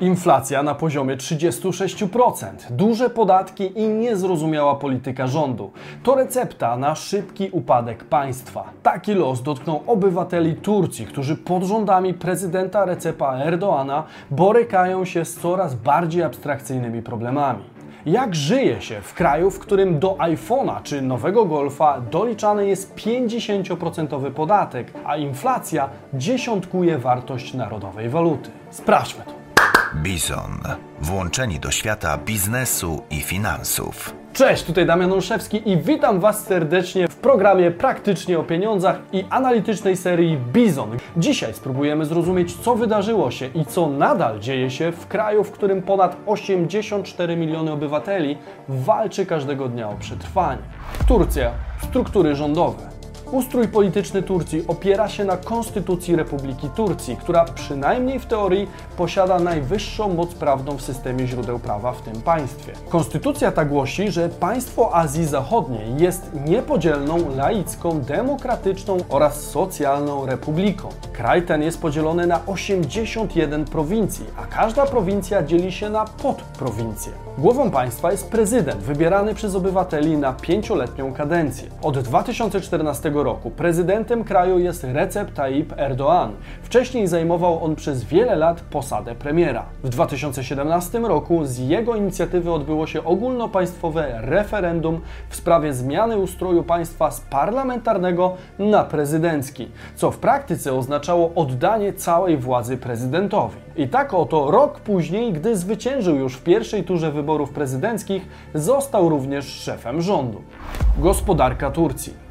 Inflacja na poziomie 36%, duże podatki i niezrozumiała polityka rządu. To recepta na szybki upadek państwa. Taki los dotknął obywateli Turcji, którzy pod rządami prezydenta Recepa Erdoana borykają się z coraz bardziej abstrakcyjnymi problemami. Jak żyje się w kraju, w którym do iPhone'a czy nowego Golfa doliczany jest 50% podatek, a inflacja dziesiątkuje wartość narodowej waluty? Sprawdźmy to. Bison. Włączeni do świata biznesu i finansów. Cześć, tutaj Damian Olszewski i witam Was serdecznie w programie Praktycznie o Pieniądzach i analitycznej serii Bizon. Dzisiaj spróbujemy zrozumieć, co wydarzyło się i co nadal dzieje się w kraju, w którym ponad 84 miliony obywateli walczy każdego dnia o przetrwanie. Turcja, struktury rządowe. Ustrój polityczny Turcji opiera się na Konstytucji Republiki Turcji, która przynajmniej w teorii posiada najwyższą moc prawną w systemie źródeł prawa w tym państwie. Konstytucja ta głosi, że państwo Azji Zachodniej jest niepodzielną, laicką, demokratyczną oraz socjalną republiką. Kraj ten jest podzielony na 81 prowincji, a każda prowincja dzieli się na podprowincje. Głową państwa jest prezydent, wybierany przez obywateli na pięcioletnią kadencję. Od 2014 roku prezydentem kraju jest Recep Tayyip Erdoğan. Wcześniej zajmował on przez wiele lat posadę premiera. W 2017 roku z jego inicjatywy odbyło się ogólnopaństwowe referendum w sprawie zmiany ustroju państwa z parlamentarnego na prezydencki, co w praktyce oznaczało oddanie całej władzy prezydentowi. I tak oto rok później, gdy zwyciężył już w pierwszej turze wyborów prezydenckich, został również szefem rządu. Gospodarka Turcji.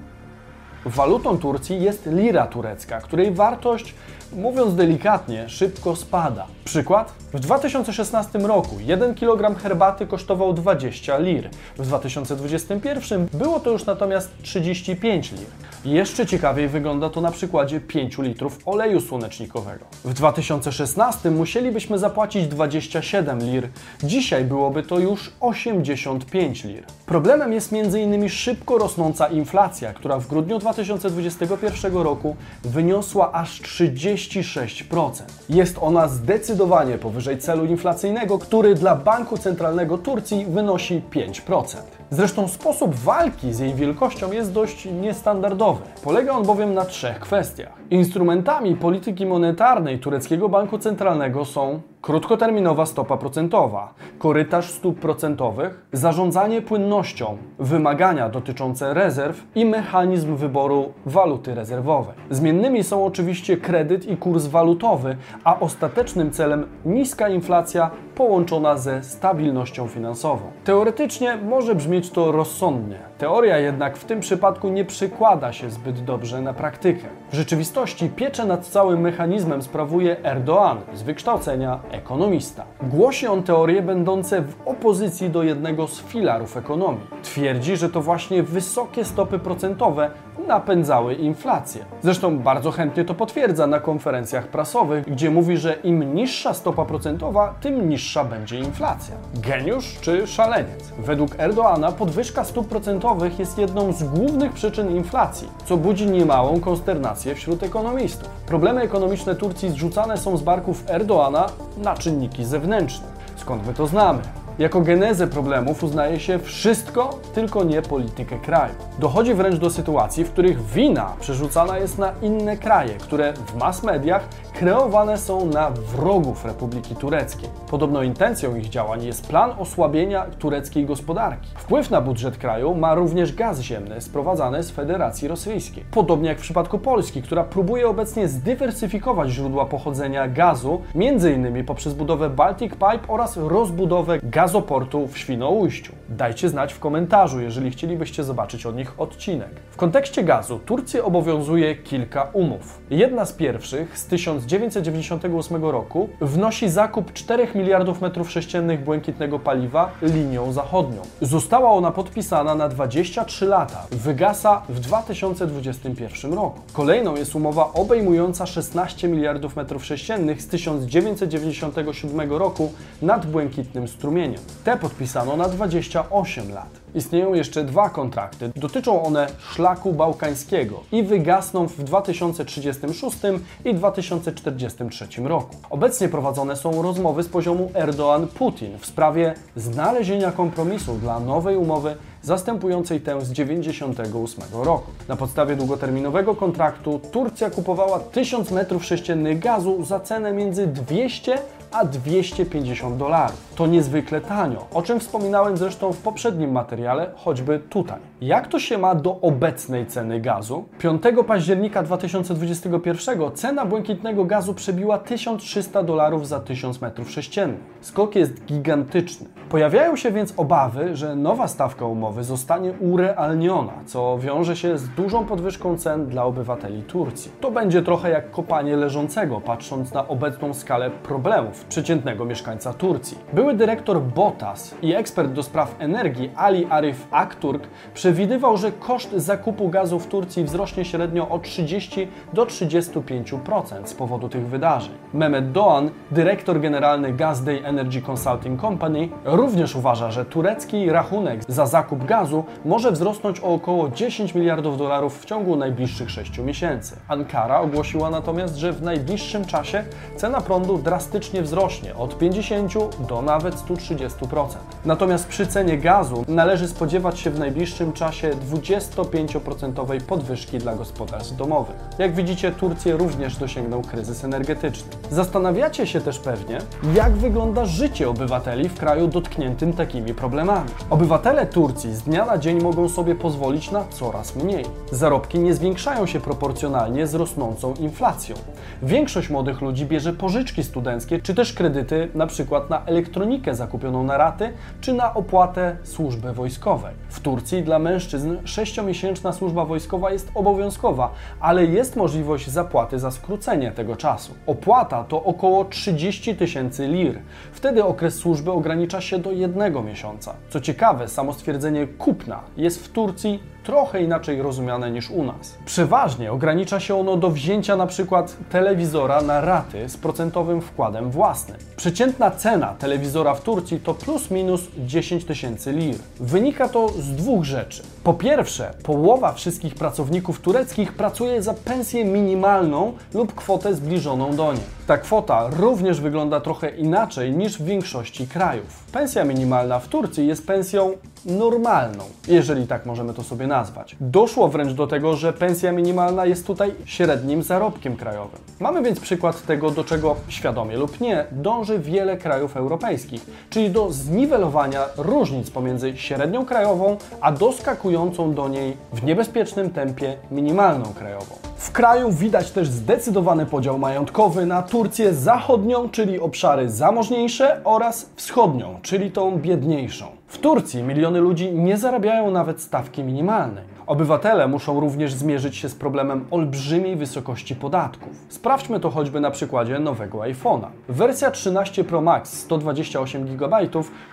Walutą Turcji jest lira turecka, której wartość, mówiąc delikatnie, szybko spada. Przykład? W 2016 roku 1 kg herbaty kosztował 20 lir. W 2021 było to już natomiast 35 lir. Jeszcze ciekawiej wygląda to na przykładzie 5 litrów oleju słonecznikowego. W 2016 musielibyśmy zapłacić 27 lir, dzisiaj byłoby to już 85 lir. Problemem jest m.in. szybko rosnąca inflacja, która w grudniu 2021 roku wyniosła aż 36%. Jest ona zdecydowanie powyżej celu inflacyjnego, który dla Banku Centralnego Turcji wynosi 5%. Zresztą sposób walki z jej wielkością jest dość niestandardowy. Polega on bowiem na trzech kwestiach. Instrumentami polityki monetarnej tureckiego banku centralnego są krótkoterminowa stopa procentowa, korytarz stóp procentowych, zarządzanie płynnością, wymagania dotyczące rezerw i mechanizm wyboru waluty rezerwowej. Zmiennymi są oczywiście kredyt i kurs walutowy, a ostatecznym celem niska inflacja połączona ze stabilnością finansową. Teoretycznie może brzmieć to rozsądnie. Teoria jednak w tym przypadku nie przykłada się zbyt dobrze na praktykę. W rzeczywistości pieczę nad całym mechanizmem sprawuje Erdoğan z wykształcenia ekonomista. Głosi on teorie będące w opozycji do jednego z filarów ekonomii. Twierdzi, że to właśnie wysokie stopy procentowe napędzały inflację. Zresztą bardzo chętnie to potwierdza na konferencjach prasowych, gdzie mówi, że im niższa stopa procentowa, tym niższa będzie inflacja. Geniusz czy szaleniec? Według Erdoana podwyżka stóp procentowych jest jedną z głównych przyczyn inflacji, co budzi niemałą konsternację wśród ekonomistów. Problemy ekonomiczne Turcji zrzucane są z barków Erdoana na czynniki zewnętrzne. Skąd my to znamy? Jako genezę problemów uznaje się wszystko, tylko nie politykę kraju. Dochodzi wręcz do sytuacji, w których wina przerzucana jest na inne kraje, które w mass mediach kreowane są na wrogów Republiki Tureckiej. Podobno intencją ich działań jest plan osłabienia tureckiej gospodarki. Wpływ na budżet kraju ma również gaz ziemny sprowadzany z Federacji Rosyjskiej. Podobnie jak w przypadku Polski, która próbuje obecnie zdywersyfikować źródła pochodzenia gazu, m.in. poprzez budowę Baltic Pipe oraz rozbudowę gazoportu w Świnoujściu. Dajcie znać w komentarzu, jeżeli chcielibyście zobaczyć od nich odcinek. W kontekście gazu Turcję obowiązuje kilka umów. Jedna z pierwszych z 1998 roku wnosi zakup 4 miliardów metrów sześciennych błękitnego paliwa linią zachodnią. Została ona podpisana na 23 lata. Wygasa w 2021 roku. Kolejną jest umowa obejmująca 16 miliardów metrów sześciennych z 1997 roku nad błękitnym strumieniem. Te podpisano na 28 lat. Istnieją jeszcze dwa kontrakty. Dotyczą one szlaku bałkańskiego i wygasną w 2036 i 2043 roku. Obecnie prowadzone są rozmowy z poziomu Erdoğan-Putin w sprawie znalezienia kompromisu dla nowej umowy zastępującej tę z 1998 roku. Na podstawie długoterminowego kontraktu Turcja kupowała 1000 m3 gazu za cenę między 200 a 250 dolarów. To niezwykle tanio, o czym wspominałem zresztą w poprzednim materiale, choćby tutaj. Jak to się ma do obecnej ceny gazu? 5 października 2021 cena błękitnego gazu przebiła 1300 dolarów za 1000 m3. Skok jest gigantyczny. Pojawiają się więc obawy, że nowa stawka umowy zostanie urealniona, co wiąże się z dużą podwyżką cen dla obywateli Turcji. To będzie trochę jak kopanie leżącego, patrząc na obecną skalę problemów przeciętnego mieszkańca Turcji. Były dyrektor BOTAS i ekspert do spraw energii Ali Arif Akturk przewidywał, że koszt zakupu gazu w Turcji wzrośnie średnio o 30 do 35% z powodu tych wydarzeń. Mehmet Doğan, dyrektor generalny Gas Day Energy Consulting Company, również uważa, że turecki rachunek za zakup gazu może wzrosnąć o około 10 miliardów dolarów w ciągu najbliższych 6 miesięcy. Ankara ogłosiła natomiast, że w najbliższym czasie cena prądu drastycznie wzrośnie od 50 do nawet 130%. Natomiast przy cenie gazu należy spodziewać się w najbliższym czasie 25% podwyżki dla gospodarstw domowych. Jak widzicie, Turcję również dosięgnął kryzys energetyczny. Zastanawiacie się też pewnie, jak wygląda życie obywateli w kraju dotkniętym takimi problemami. Obywatele Turcji z dnia na dzień mogą sobie pozwolić na coraz mniej. Zarobki nie zwiększają się proporcjonalnie z rosnącą inflacją. Większość młodych ludzi bierze pożyczki studenckie czy też kredyty na przykład na elektronikę zakupioną na raty czy na opłatę służby wojskowej. W Turcji dla mężczyzn 6-miesięczna służba wojskowa jest obowiązkowa, ale jest możliwość zapłaty za skrócenie tego czasu. Opłata to około 30 tysięcy lir. Wtedy okres służby ogranicza się do jednego miesiąca. Co ciekawe, samo stwierdzenie kupna jest w Turcji trochę inaczej rozumiane niż u nas. Przeważnie ogranicza się ono do wzięcia przykład telewizora na raty z procentowym wkładem własnym. Przeciętna cena telewizora w Turcji to plus minus 10 tysięcy lir. Wynika to z dwóch rzeczy. Po pierwsze, połowa wszystkich pracowników tureckich pracuje za pensję minimalną lub kwotę zbliżoną do niej. Ta kwota również wygląda trochę inaczej niż w większości krajów. Pensja minimalna w Turcji jest pensją normalną, jeżeli tak możemy to sobie nazwać. Doszło wręcz do tego, że pensja minimalna jest tutaj średnim zarobkiem krajowym. Mamy więc przykład tego, do czego świadomie lub nie dąży wiele krajów europejskich, czyli do zniwelowania różnic pomiędzy średnią krajową a doskakującą do niej w niebezpiecznym tempie minimalną krajową. W kraju widać też zdecydowany podział majątkowy na Turcję zachodnią, czyli obszary zamożniejsze, oraz wschodnią, czyli tą biedniejszą. W Turcji miliony ludzi nie zarabiają nawet stawki minimalnej. Obywatele muszą również zmierzyć się z problemem olbrzymiej wysokości podatków. Sprawdźmy to choćby na przykładzie nowego iPhone'a. Wersja 13 Pro Max 128 GB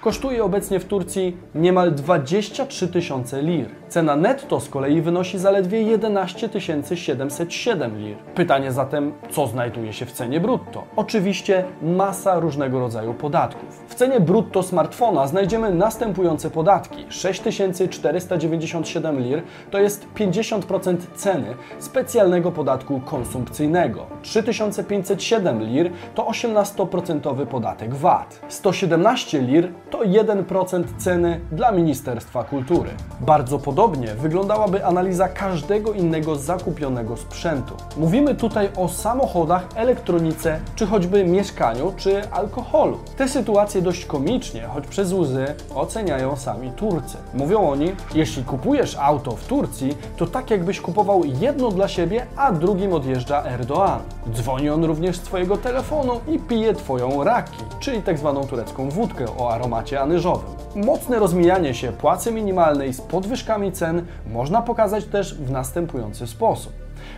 kosztuje obecnie w Turcji niemal 23 tysiące lir. Cena netto z kolei wynosi zaledwie 11 707 lir. Pytanie zatem, co znajduje się w cenie brutto? Oczywiście masa różnego rodzaju podatków. W cenie brutto smartfona znajdziemy następujące podatki: 6497 lir to jest 50% ceny specjalnego podatku konsumpcyjnego. 3507 lir to 18% podatek VAT. 117 lir to 1% ceny dla Ministerstwa Kultury. Bardzo podobnie wyglądałaby analiza każdego innego zakupionego sprzętu. Mówimy tutaj o samochodach, elektronice, czy choćby mieszkaniu, czy alkoholu. Te sytuacje dość komicznie, choć przez łzy, oceniają sami Turcy. Mówią oni, jeśli kupujesz auto w Turcji, to tak jakbyś kupował jedno dla siebie, a drugim odjeżdża Erdoğan. Dzwoni on również z Twojego telefonu i pije Twoją raki, czyli tak zwaną turecką wódkę o aromacie anyżowym. Mocne rozmijanie się płacy minimalnej z podwyżkami cen można pokazać też w następujący sposób.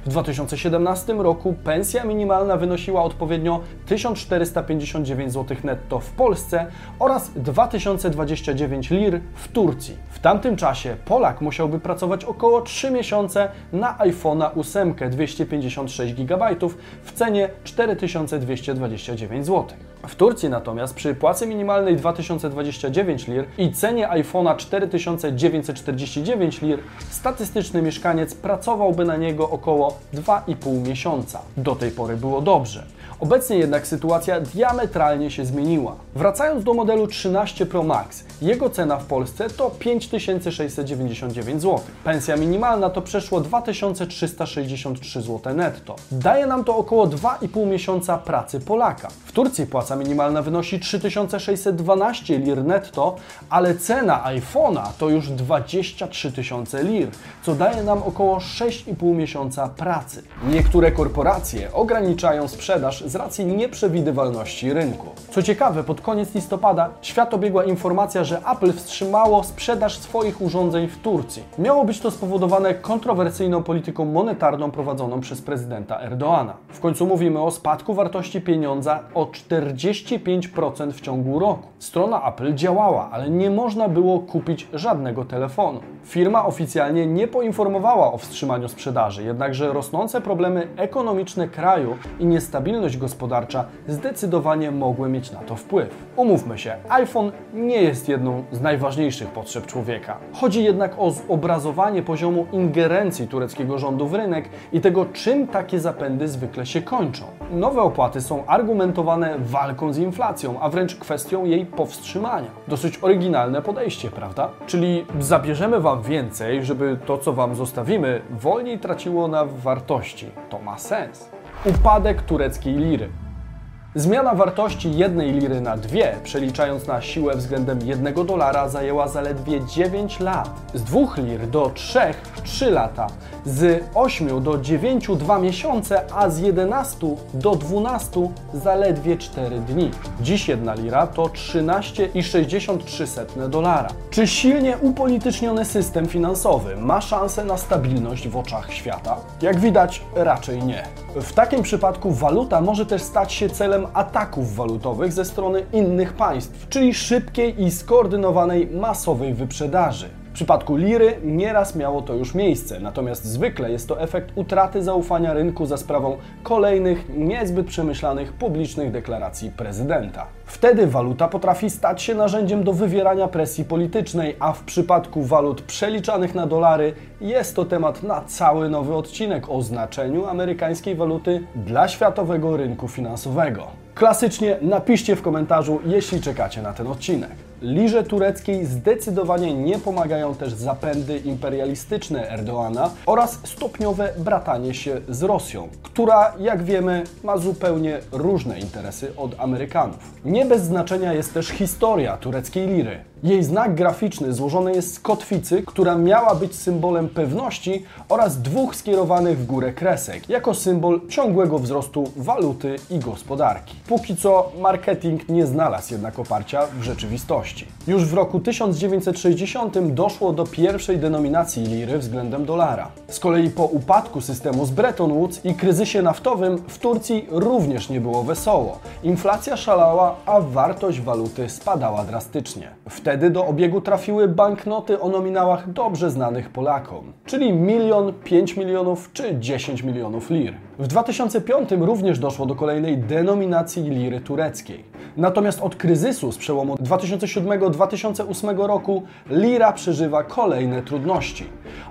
W 2017 roku pensja minimalna wynosiła odpowiednio 1459 zł netto w Polsce oraz 2029 lir w Turcji. W tamtym czasie Polak musiałby pracować około 3 miesiące na iPhone'a 8 256 GB w cenie 4229 zł. W Turcji natomiast przy płacy minimalnej 2029 lir i cenie iPhone'a 4949 lir statystyczny mieszkaniec pracowałby na niego około 2,5 miesiąca. Do tej pory było dobrze. Obecnie jednak sytuacja diametralnie się zmieniła. Wracając do modelu 13 Pro Max, jego cena w Polsce to 5699 zł. Pensja minimalna to przeszło 2363 zł netto. Daje nam to około 2,5 miesiąca pracy Polaka. W Turcji płaca minimalna wynosi 3612 lir netto, ale cena iPhone'a to już 23 tysiące lir, co daje nam około 6,5 miesiąca pracy. Niektóre korporacje ograniczają sprzedaż z racji nieprzewidywalności rynku. Co ciekawe, pod koniec listopada świat obiegła informacja, że Apple wstrzymało sprzedaż swoich urządzeń w Turcji. Miało być to spowodowane kontrowersyjną polityką monetarną prowadzoną przez prezydenta Erdoana. W końcu mówimy o spadku wartości pieniądza o 45% w ciągu roku. Strona Apple działała, ale nie można było kupić żadnego telefonu. Firma oficjalnie nie poinformowała o wstrzymaniu sprzedaży, jednakże rosnące problemy ekonomiczne kraju i niestabilność gospodarcza zdecydowanie mogły mieć na to wpływ. Umówmy się, iPhone nie jest jedną z najważniejszych potrzeb człowieka. Chodzi jednak o zobrazowanie poziomu ingerencji tureckiego rządu w rynek i tego, czym takie zapędy zwykle się kończą. Nowe opłaty są argumentowane walką z inflacją, a wręcz kwestią jej powstrzymania. Dosyć oryginalne podejście, prawda? Czyli zabierzemy Wam więcej, żeby to, co Wam zostawimy, wolniej traciło na wartości. To ma sens. Upadek tureckiej liry. Zmiana wartości jednej liry na dwie, przeliczając na siłę względem jednego dolara, zajęła zaledwie 9 lat. Z 2 lir do 3 3 lata, z 8 do 9 2 miesiące, a z 11 do 12 zaledwie 4 dni. Dziś jedna lira to 13,63 dolara. Czy silnie upolityczniony system finansowy ma szansę na stabilność w oczach świata? Jak widać, raczej nie. W takim przypadku waluta może też stać się celem ataków walutowych ze strony innych państw, czyli szybkiej i skoordynowanej masowej wyprzedaży. W przypadku liry nieraz miało to już miejsce, natomiast zwykle jest to efekt utraty zaufania rynku za sprawą kolejnych niezbyt przemyślanych publicznych deklaracji prezydenta. Wtedy waluta potrafi stać się narzędziem do wywierania presji politycznej, a w przypadku walut przeliczanych na dolary jest to temat na cały nowy odcinek o znaczeniu amerykańskiej waluty dla światowego rynku finansowego. Klasycznie napiszcie w komentarzu, jeśli czekacie na ten odcinek. Lirze tureckiej zdecydowanie nie pomagają też zapędy imperialistyczne Erdoana oraz stopniowe bratanie się z Rosją, która, jak wiemy, ma zupełnie różne interesy od Amerykanów. Nie bez znaczenia jest też historia tureckiej liry. Jej znak graficzny złożony jest z kotwicy, która miała być symbolem pewności oraz dwóch skierowanych w górę kresek, jako symbol ciągłego wzrostu waluty i gospodarki. Póki co marketing nie znalazł jednak oparcia w rzeczywistości. Już w roku 1960 doszło do pierwszej denominacji liry względem dolara. Z kolei po upadku systemu z Bretton Woods i kryzysie naftowym w Turcji również nie było wesoło. Inflacja szalała, a wartość waluty spadała drastycznie. Wtedy do obiegu trafiły banknoty o nominałach dobrze znanych Polakom, czyli milion, 5 milionów czy 10 milionów lir. W 2005 również doszło do kolejnej denominacji liry tureckiej. Natomiast od kryzysu z przełomu 2007-2008 roku lira przeżywa kolejne trudności.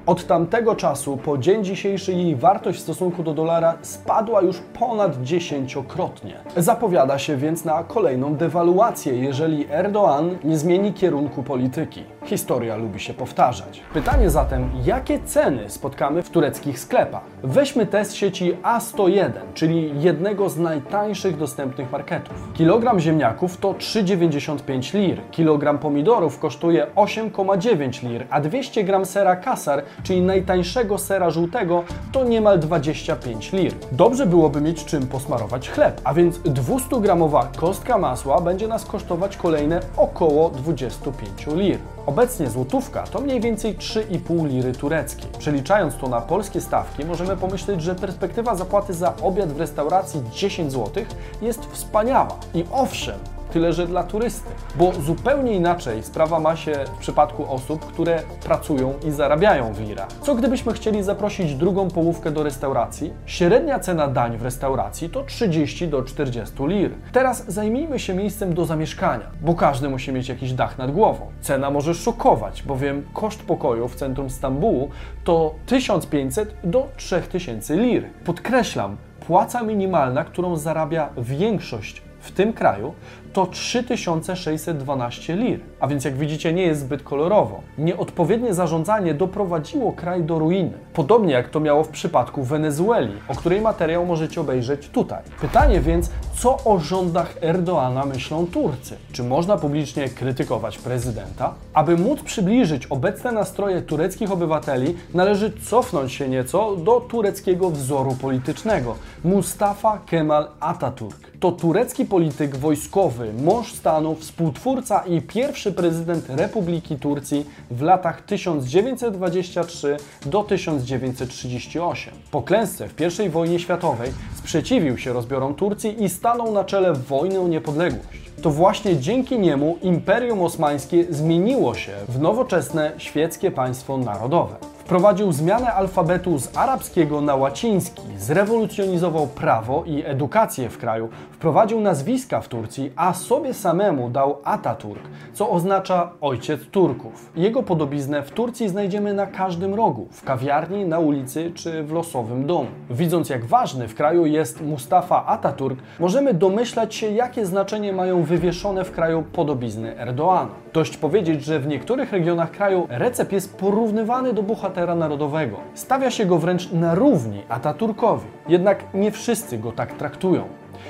Od tamtego czasu po dzień dzisiejszy jej wartość w stosunku do dolara spadła już ponad dziesięciokrotnie. Zapowiada się więc na kolejną dewaluację, jeżeli Erdoğan nie zmieni kierunku polityki. Historia lubi się powtarzać. Pytanie zatem, jakie ceny spotkamy w tureckich sklepach? Weźmy test sieci A101, czyli jednego z najtańszych dostępnych marketów. Kilogram ziemniaków to 3,95 lir, kilogram pomidorów kosztuje 8,9 lir, a 200 gram sera kasar, czyli najtańszego sera żółtego, to niemal 25 lir. Dobrze byłoby mieć czym posmarować chleb, a więc 200-gramowa kostka masła będzie nas kosztować kolejne około 25 lir. Obecnie złotówka to mniej więcej 3,5 liry tureckiej. Przeliczając to na polskie stawki, możemy pomyśleć, że perspektywa zapłaty za obiad w restauracji 10 zł jest wspaniała. I owszem, tyle że dla turysty. Bo zupełnie inaczej sprawa ma się w przypadku osób, które pracują i zarabiają w lirach. Co gdybyśmy chcieli zaprosić drugą połówkę do restauracji? Średnia cena dań w restauracji to 30 do 40 lir. Teraz zajmijmy się miejscem do zamieszkania, bo każdy musi mieć jakiś dach nad głową. Cena może szokować, bowiem koszt pokoju w centrum Stambułu to 1500 do 3000 lir. Podkreślam, płaca minimalna, którą zarabia większość w tym kraju, to 3612 lir. A więc jak widzicie nie jest zbyt kolorowo. Nieodpowiednie zarządzanie doprowadziło kraj do ruiny. Podobnie jak to miało w przypadku Wenezueli, o której materiał możecie obejrzeć tutaj. Pytanie więc, co o rządach Erdoana myślą Turcy? Czy można publicznie krytykować prezydenta? Aby móc przybliżyć obecne nastroje tureckich obywateli, należy cofnąć się nieco do tureckiego wzoru politycznego. Mustafa Kemal Atatürk. To turecki polityk wojskowy, mąż stanu, współtwórca i pierwszy prezydent Republiki Turcji w latach 1923 do 1938. Po klęsce w I wojnie światowej sprzeciwił się rozbiorom Turcji i stanął na czele wojny o niepodległość. To właśnie dzięki niemu Imperium Osmańskie zmieniło się w nowoczesne świeckie państwo narodowe. Wprowadził zmianę alfabetu z arabskiego na łaciński, zrewolucjonizował prawo i edukację w kraju, wprowadził nazwiska w Turcji, a sobie samemu dał Ataturk, co oznacza ojciec Turków. Jego podobiznę w Turcji znajdziemy na każdym rogu, w kawiarni, na ulicy czy w losowym domu. Widząc jak ważny w kraju jest Mustafa Ataturk, możemy domyślać się jakie znaczenie mają wywieszone w kraju podobizny Erdoana. Dość powiedzieć, że w niektórych regionach kraju Recep jest porównywany do bohatera narodowego. Stawia się go wręcz na równi Ataturkowi. Jednak nie wszyscy go tak traktują.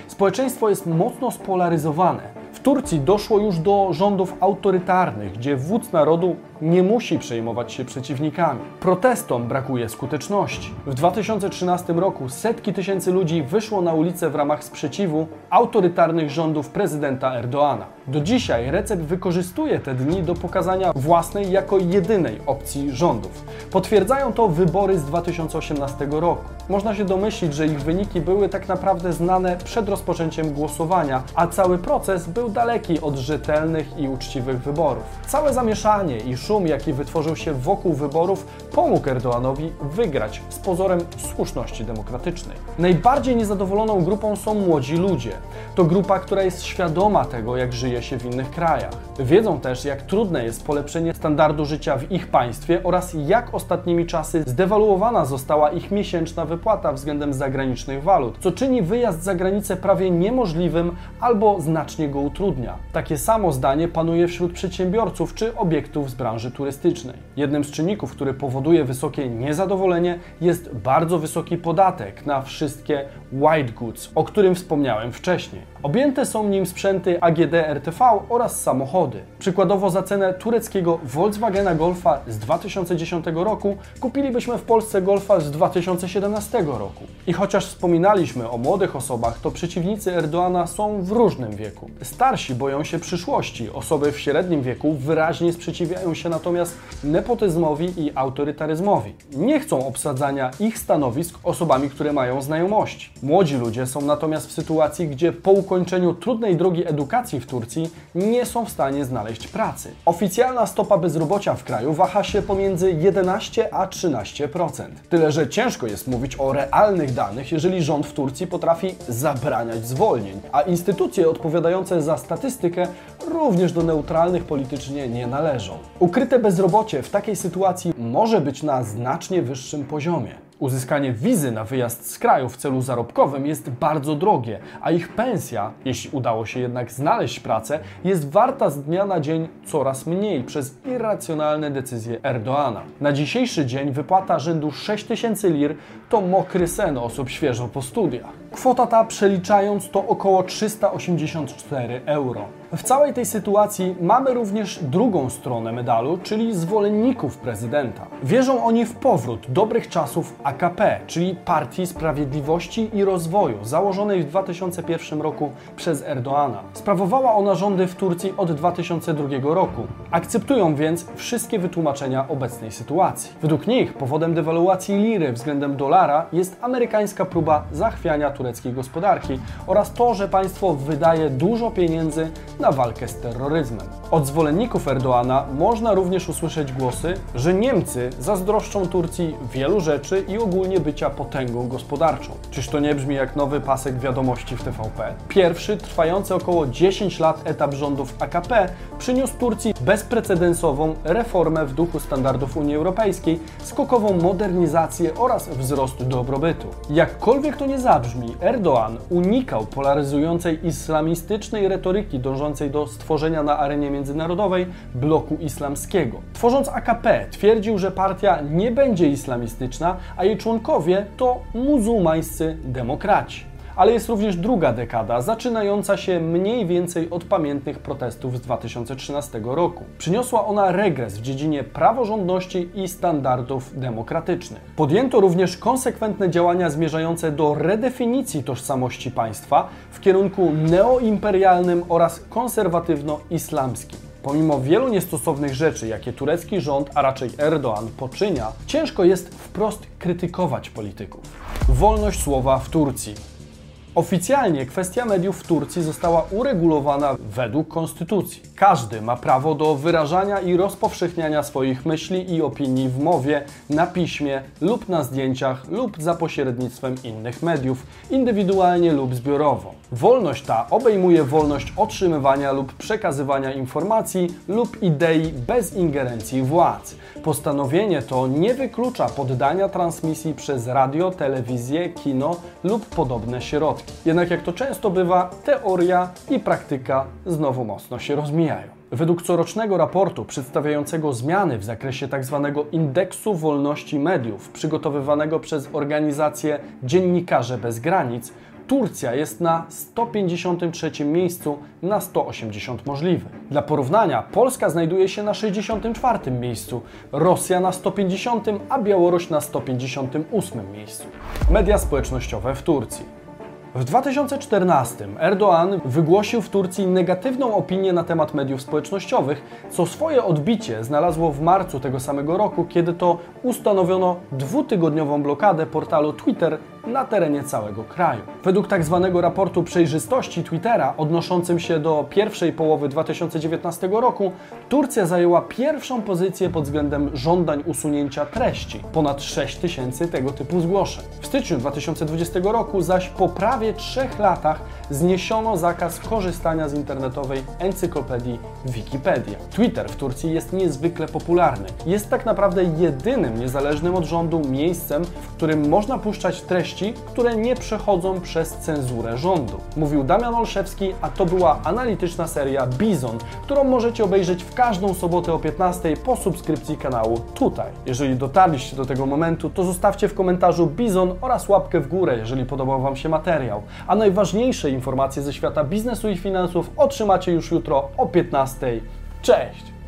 Społeczeństwo jest mocno spolaryzowane. W Turcji doszło już do rządów autorytarnych, gdzie wódz narodu nie musi przejmować się przeciwnikami. Protestom brakuje skuteczności. W 2013 roku setki tysięcy ludzi wyszło na ulicę w ramach sprzeciwu autorytarnych rządów prezydenta Erdoana. Do dzisiaj Recep wykorzystuje te dni do pokazania własnej jako jedynej opcji rządów. Potwierdzają to wybory z 2018 roku. Można się domyślić, że ich wyniki były tak naprawdę znane przed rozpoczęciem głosowania, a cały proces był daleki od rzetelnych i uczciwych wyborów. Całe zamieszanie i szum, jaki wytworzył się wokół wyborów, pomógł Erdoğanowi wygrać z pozorem słuszności demokratycznej. Najbardziej niezadowoloną grupą są młodzi ludzie. To grupa, która jest świadoma tego, jak żyje się w innych krajach. Wiedzą też, jak trudne jest polepszenie standardu życia w ich państwie oraz jak ostatnimi czasy zdewaluowana została ich miesięczna wypłata względem zagranicznych walut, co czyni wyjazd za granicę prawie niemożliwym albo znacznie go utrudnia. Takie samo zdanie panuje wśród przedsiębiorców czy obiektów z branży turystycznej. Jednym z czynników, który powoduje wysokie niezadowolenie, jest bardzo wysoki podatek na wszystkie white goods, o którym wspomniałem wcześniej. Objęte są nim sprzęty AGD RTV oraz samochody. Przykładowo za cenę tureckiego Volkswagena Golfa z 2010 roku kupilibyśmy w Polsce Golfa z 2017 roku. I chociaż wspominaliśmy o młodych osobach, to przeciwnicy Erdoana są w różnym wieku. Starsi boją się przyszłości, osoby w średnim wieku wyraźnie sprzeciwiają się natomiast nepotyzmowi i autorytaryzmowi. Nie chcą obsadzania ich stanowisk osobami, które mają znajomości. Młodzi ludzie są natomiast w sytuacji, gdzie po ukończeniu trudnej drogi edukacji w Turcji nie są w stanie znaleźć pracy. Oficjalna stopa bezrobocia w kraju waha się pomiędzy 11 a 13%. Tyle, że ciężko jest mówić o realnych danych, jeżeli rząd w Turcji potrafi zabraniać zwolnień, a instytucje odpowiadające za statystykę również do neutralnych politycznie nie należą. Ukryte bezrobocie w takiej sytuacji może być na znacznie wyższym poziomie. Uzyskanie wizy na wyjazd z kraju w celu zarobkowym jest bardzo drogie, a ich pensja, jeśli udało się jednak znaleźć pracę, jest warta z dnia na dzień coraz mniej przez irracjonalne decyzje Erdoana. Na dzisiejszy dzień wypłata rzędu 6000 lir to mokry sen osób świeżo po studiach. Kwota ta przeliczając to około 384 euro. W całej tej sytuacji mamy również drugą stronę medalu, czyli zwolenników prezydenta. Wierzą oni w powrót dobrych czasów AKP, czyli Partii Sprawiedliwości i Rozwoju, założonej w 2001 roku przez Erdoana. Sprawowała ona rządy w Turcji od 2002 roku. Akceptują więc wszystkie wytłumaczenia obecnej sytuacji. Według nich powodem dewaluacji liry względem dolara jest amerykańska próba zachwiania tureckiej gospodarki oraz to, że państwo wydaje dużo pieniędzy na walkę z terroryzmem. Od zwolenników Erdoana można również usłyszeć głosy, że Niemcy zazdroszczą Turcji wielu rzeczy i ogólnie bycia potęgą gospodarczą. Czyż to nie brzmi jak nowy pasek wiadomości w TVP? Pierwszy, trwający około 10 lat etap rządów AKP przyniósł Turcji bezprecedensową reformę w duchu standardów Unii Europejskiej, skokową modernizację oraz wzrost dobrobytu. Jakkolwiek to nie zabrzmi, Erdoğan unikał polaryzującej islamistycznej retoryki dążącej do stworzenia na arenie międzynarodowej bloku islamskiego. Tworząc AKP, twierdził, że partia nie będzie islamistyczna, a jej członkowie to muzułmańscy demokraci ale jest również druga dekada, zaczynająca się mniej więcej od pamiętnych protestów z 2013 roku. Przyniosła ona regres w dziedzinie praworządności i standardów demokratycznych. Podjęto również konsekwentne działania zmierzające do redefinicji tożsamości państwa w kierunku neoimperialnym oraz konserwatywno-islamskim. Pomimo wielu niestosownych rzeczy, jakie turecki rząd, a raczej Erdoğan poczynia, ciężko jest wprost krytykować polityków. Wolność słowa w Turcji. Oficjalnie kwestia mediów w Turcji została uregulowana według konstytucji. Każdy ma prawo do wyrażania i rozpowszechniania swoich myśli i opinii w mowie, na piśmie lub na zdjęciach lub za pośrednictwem innych mediów, indywidualnie lub zbiorowo. Wolność ta obejmuje wolność otrzymywania lub przekazywania informacji lub idei bez ingerencji władz. Postanowienie to nie wyklucza poddania transmisji przez radio, telewizję, kino lub podobne środki. Jednak jak to często bywa, teoria i praktyka znowu mocno się rozmijają. Według corocznego raportu przedstawiającego zmiany w zakresie tzw. Tak indeksu wolności mediów, przygotowywanego przez organizację Dziennikarze Bez Granic, Turcja jest na 153 miejscu na 180 możliwych. Dla porównania, Polska znajduje się na 64 miejscu, Rosja na 150, a Białoruś na 158 miejscu. Media społecznościowe w Turcji. W 2014 Erdoğan wygłosił w Turcji negatywną opinię na temat mediów społecznościowych, co swoje odbicie znalazło w marcu tego samego roku, kiedy to ustanowiono dwutygodniową blokadę portalu Twitter na terenie całego kraju. Według tzw. Tak raportu przejrzystości Twittera odnoszącym się do pierwszej połowy 2019 roku, Turcja zajęła pierwszą pozycję pod względem żądań usunięcia treści. Ponad 6 tysięcy tego typu zgłoszeń. W styczniu 2020 roku zaś po prawie trzech latach zniesiono zakaz korzystania z internetowej encyklopedii Wikipedia. Twitter w Turcji jest niezwykle popularny. Jest tak naprawdę jedynym niezależnym od rządu miejscem, w którym można puszczać treści treści, które nie przechodzą przez cenzurę rządu. Mówił Damian Olszewski, a to była analityczna seria Bizon, którą możecie obejrzeć w każdą sobotę o 15 po subskrypcji kanału tutaj. Jeżeli dotarliście do tego momentu, to zostawcie w komentarzu Bizon oraz łapkę w górę, jeżeli podobał Wam się materiał. A najważniejsze informacje ze świata biznesu i finansów otrzymacie już jutro o 15. Cześć!